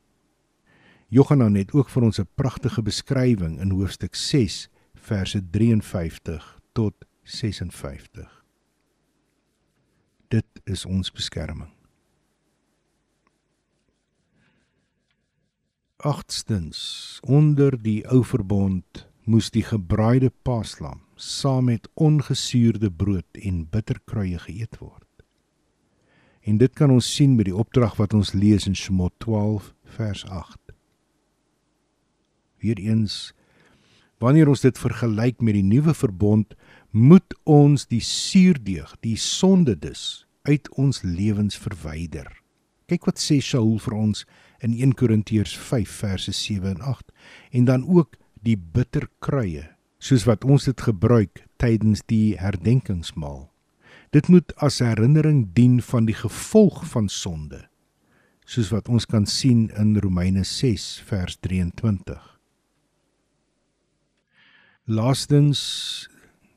Johannes het ook vir ons 'n pragtige beskrywing in hoofstuk 6 verse 53 tot 56. Dit is ons beskerming. Agstens onder die ou verbond moes die gebraaide paaslam saam met ongesuurde brood en bitterkruie geëet word. En dit kan ons sien met die opdrag wat ons lees in Shemot 12 vers 8. Weereens wanneer ons dit vergelyk met die nuwe verbond, moet ons die suurdeeg, die sonde dus uit ons lewens verwyder. Kyk wat sê Saul vir ons in 1 Korintiërs 5 verse 7 en 8 en dan ook die bitterkruie soos wat ons dit gebruik tydens die herdenkingsmaal. Dit moet as herinnering dien van die gevolg van sonde soos wat ons kan sien in Romeine 6 vers 23. Laastens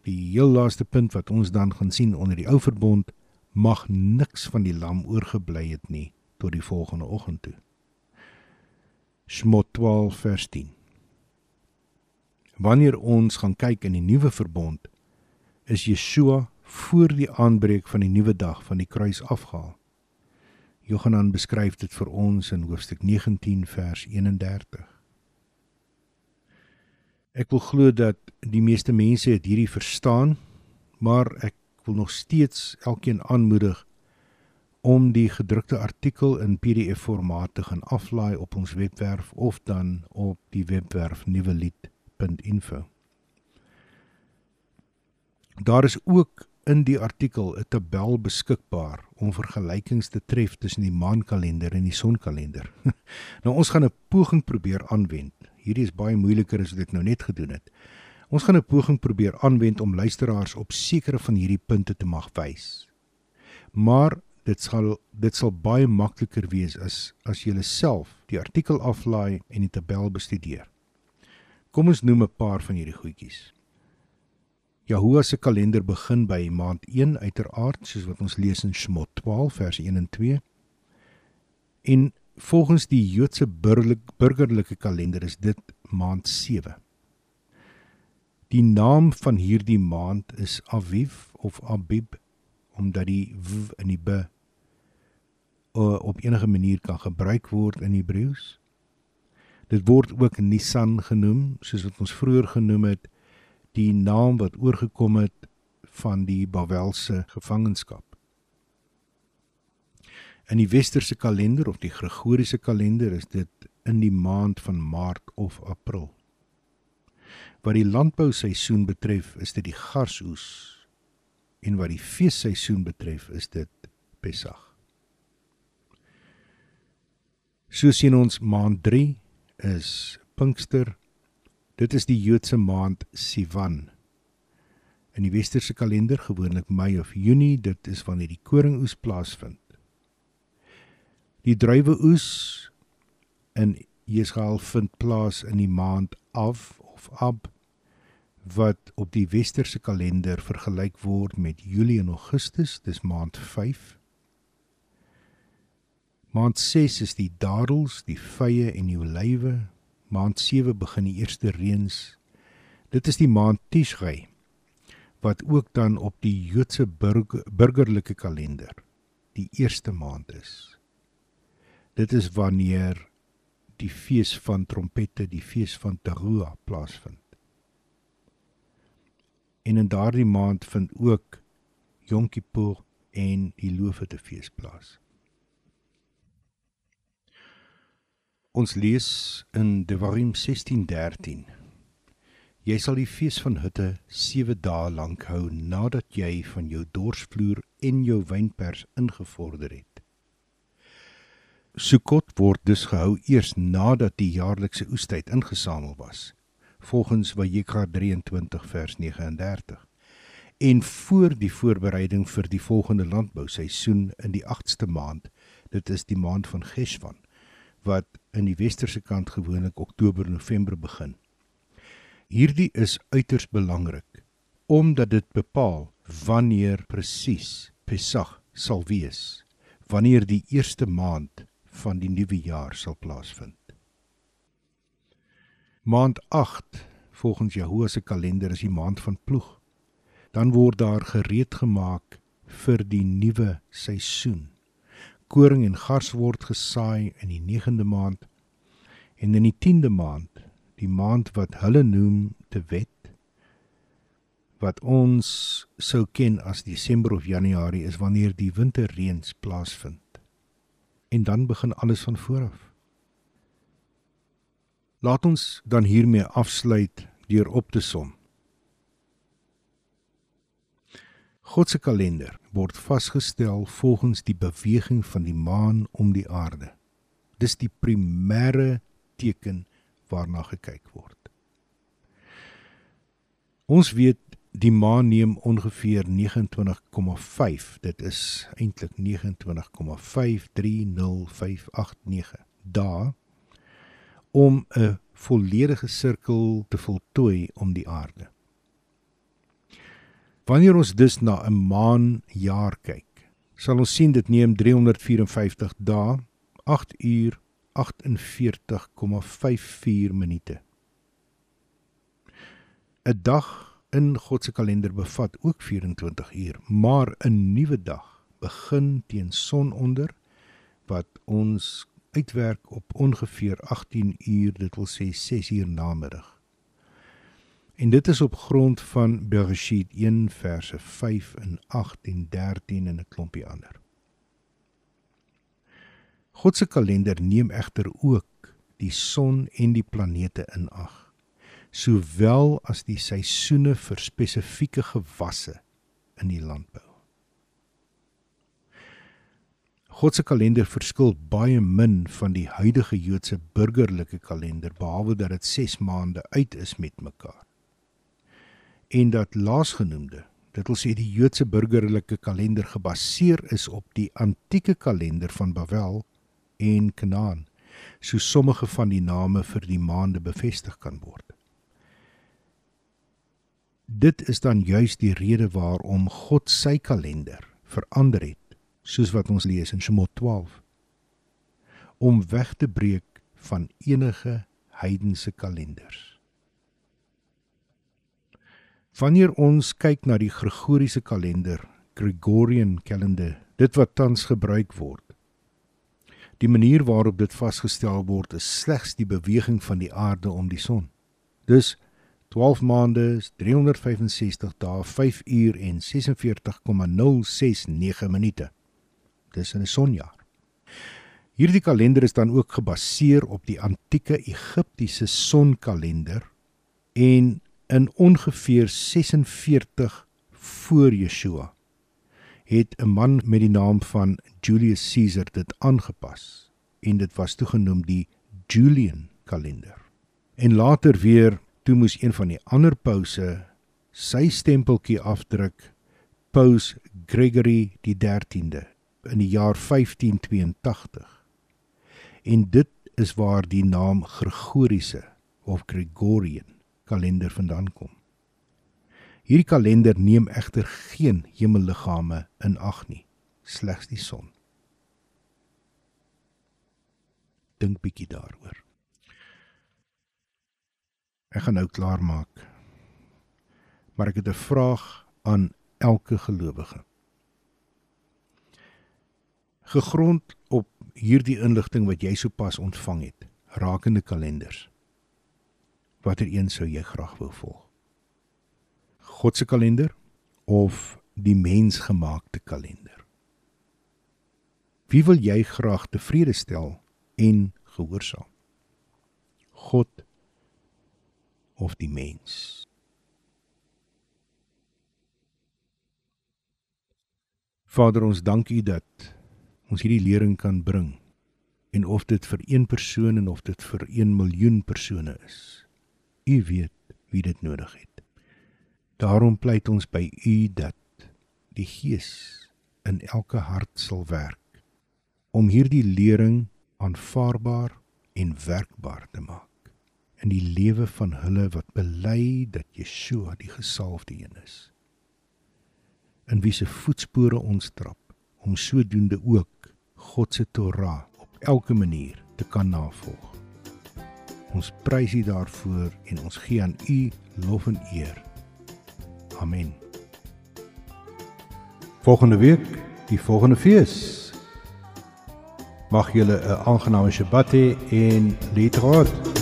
die heel laaste punt wat ons dan gaan sien onder die ou verbond mag niks van die lam oorgebly het nie tot die volgende oggend toe. Shmot 12 vers 10. Wanneer ons gaan kyk in die nuwe verbond, is Yeshua voor die aanbreek van die nuwe dag van die kruis afgehaal. Johanan beskryf dit vir ons in hoofstuk 19 vers 31. Ek wil glo dat die meeste mense dit hierdie verstaan, maar ek wil nog steeds elkeen aanmoedig om die gedrukte artikel in PDF formaat te gaan aflaai op ons webwerf of dan op die webwerf nuwelied.info. Daar is ook in die artikel 'n tabel beskikbaar om vergelykings te tref tussen die maankalender en die sonkalender. nou ons gaan 'n poging probeer aanwend. Hierdie is baie moeiliker as wat ek nou net gedoen het. Ons gaan 'n poging probeer aanwend om luisteraars op sekere van hierdie punte te mag wys. Maar dit sal dit sal baie makliker wees as as jy self die artikel aflaai en die tabel bestudeer. Kom ons noem 'n paar van hierdie goedjies. Jahoua se kalender begin by maand 1 uiteraard soos wat ons lees in Shmot 12 vers 1 en 2. En volgens die Joodse burgerlike kalender is dit maand 7. Die naam van hierdie maand is Aviv of Abib omdat die w in die b op enige manier kan gebruik word in Hebreëus. Dit word ook Nisan genoem, soos wat ons vroeër genoem het, die naam wat oorgekom het van die Babelse gevangenskap. In die westerse kalender of die Gregoriese kalender is dit in die maand van Maart of April. Wat die landbouseisoen betref, is dit die garsoes. En wat die feesseisoen betref, is dit Pessach. So sien ons maand 3 is Pinkster. Dit is die Joodse maand Sivan. In die westerse kalender gewoonlik Mei of Junie, dit is wanneer die koringoes plaasvind. Die druiweoes in Israel vind plaas in die maand Av of Ab wat op die westerse kalender vergelyk word met Julie en Augustus, dis maand 5. Maand 6 is die dadels, die vye en die olywe. Maand 7 begin die eerste reëns. Dit is die maand Tishrei wat ook dan op die Joodse burger, burgerlike kalender die eerste maand is. Dit is wanneer die fees van trompette, die fees van Teruah plaasvind. En in daardie maand vind ook Yom Kippur en die Loofete fees plaas. Ons lees in Devarim 16:13. Jy sal die fees van Hitte 7 dae lank hou nadat jy van jou dorsvloer en jou wynpers ingevorder het. Sukkot word dus gehou eers nadat die jaarlikse oestyd ingesamel was, volgens Vayikra 23 vers 39. En voor die voorbereiding vir die volgende landbouseisoen in die 8ste maand, dit is die maand van Geswan, wat in die westerse kant gewoonlik Oktober-November begin. Hierdie is uiters belangrik omdat dit bepaal wanneer presies Pesach sal wees, wanneer die eerste maand van die nuwe jaar sal plaasvind. Maand 8 volgens Jahoua se kalender is die maand van ploeg. Dan word daar gereed gemaak vir die nuwe seisoen. Koring en gars word gesaai in die 9de maand en in die 10de maand die maand wat hulle noem te wet wat ons sou ken as Desember of Januarie is wanneer die winterreëns plaasvind. En dan begin alles van voor af. Laat ons dan hiermee afsluit deur op te som. God se kalender word vasgestel volgens die beweging van die maan om die aarde. Dis die primêre teken waarna gekyk word. Ons weet die maan neem ongeveer 29,5. Dit is eintlik 29,530589 dae om 'n volledige sirkel te voltooi om die aarde. Wanneer ons dus na 'n maanjaar kyk, sal ons sien dit neem 354 dae, 8 uur 48,54 minute. 'n Dag in God se kalender bevat ook 24 uur, maar 'n nuwe dag begin teen sononder wat ons uitwerk op ongeveer 18 uur, dit wil sê 6 uur namiddag. En dit is op grond van Bereshit 1 verse 5 en 8 en 13 en 'n klompie ander. God se kalender neem egter ook die son en die planete in ag, sowel as die seisoene vir spesifieke gewasse in die landbou. God se kalender verskil baie min van die huidige Joodse burgerlike kalender behalwe dat dit 6 maande uit is met mekaar. En dat laasgenoemde, dit wil sê die Joodse burgerlike kalender gebaseer is op die antieke kalender van Babel en Kanaan, so sommige van die name vir die maande bevestig kan word. Dit is dan juis die rede waarom God sy kalender verander het, soos wat ons lees in Shemot 12, om weg te breek van enige heidense kalenders. Wanneer ons kyk na die Gregoriese kalender, Gregorian calendar, dit wat tans gebruik word, Die manier waarop dit vasgestel word is slegs die beweging van die aarde om die son. Dus 12 maande is 365 dae, 5 uur en 46,069 minute. Dis 'n sonjaar. Hierdie kalender is dan ook gebaseer op die antieke Egiptiese sonkalender en in ongeveer 46 voor Yeshua het 'n man met die naam van Julius Caesar dit aangepas en dit was toegenoem die Julian kalender. En later weer toe moes een van die ander pouse sy stempeltjie afdruk Paus Gregory die 13de in die jaar 1582. En dit is waar die naam Gregoriese of Gregorian kalender vandaan kom. Hierdie kalender neem egter geen hemelliggame in ag nie, slegs die son. Dink bietjie daaroor. Ek gaan nou klaar maak. Maar ek het 'n vraag aan elke gelowige. Gegrond op hierdie inligting wat jy sopas ontvang het, rakende kalenders. Watter een sou jy graag wou volg? God se kalender of die mensgemaakte kalender? Wie wil jy graag tevrede stel en gehoorsaam? God of die mens? Vader, ons dank U dat ons hierdie lering kan bring en of dit vir een persoon en of dit vir 1 miljoen persone is. U weet wie dit nodig het. Daarom pleit ons by U dat die Gees in elke hart sal werk om hierdie lering aanvaarbaar en werkbaar te maak in die lewe van hulle wat bely dat Yeshua die gesalfde een is. In wie se voetspore ons trap om sodoende ook God se Torah op elke manier te kan navolg. Ons prys U daarvoor en ons gee aan U lof en eer. Amen. Volgende week, die volgende fees. Mag julle 'n aangename Shabbat hê en leed rot.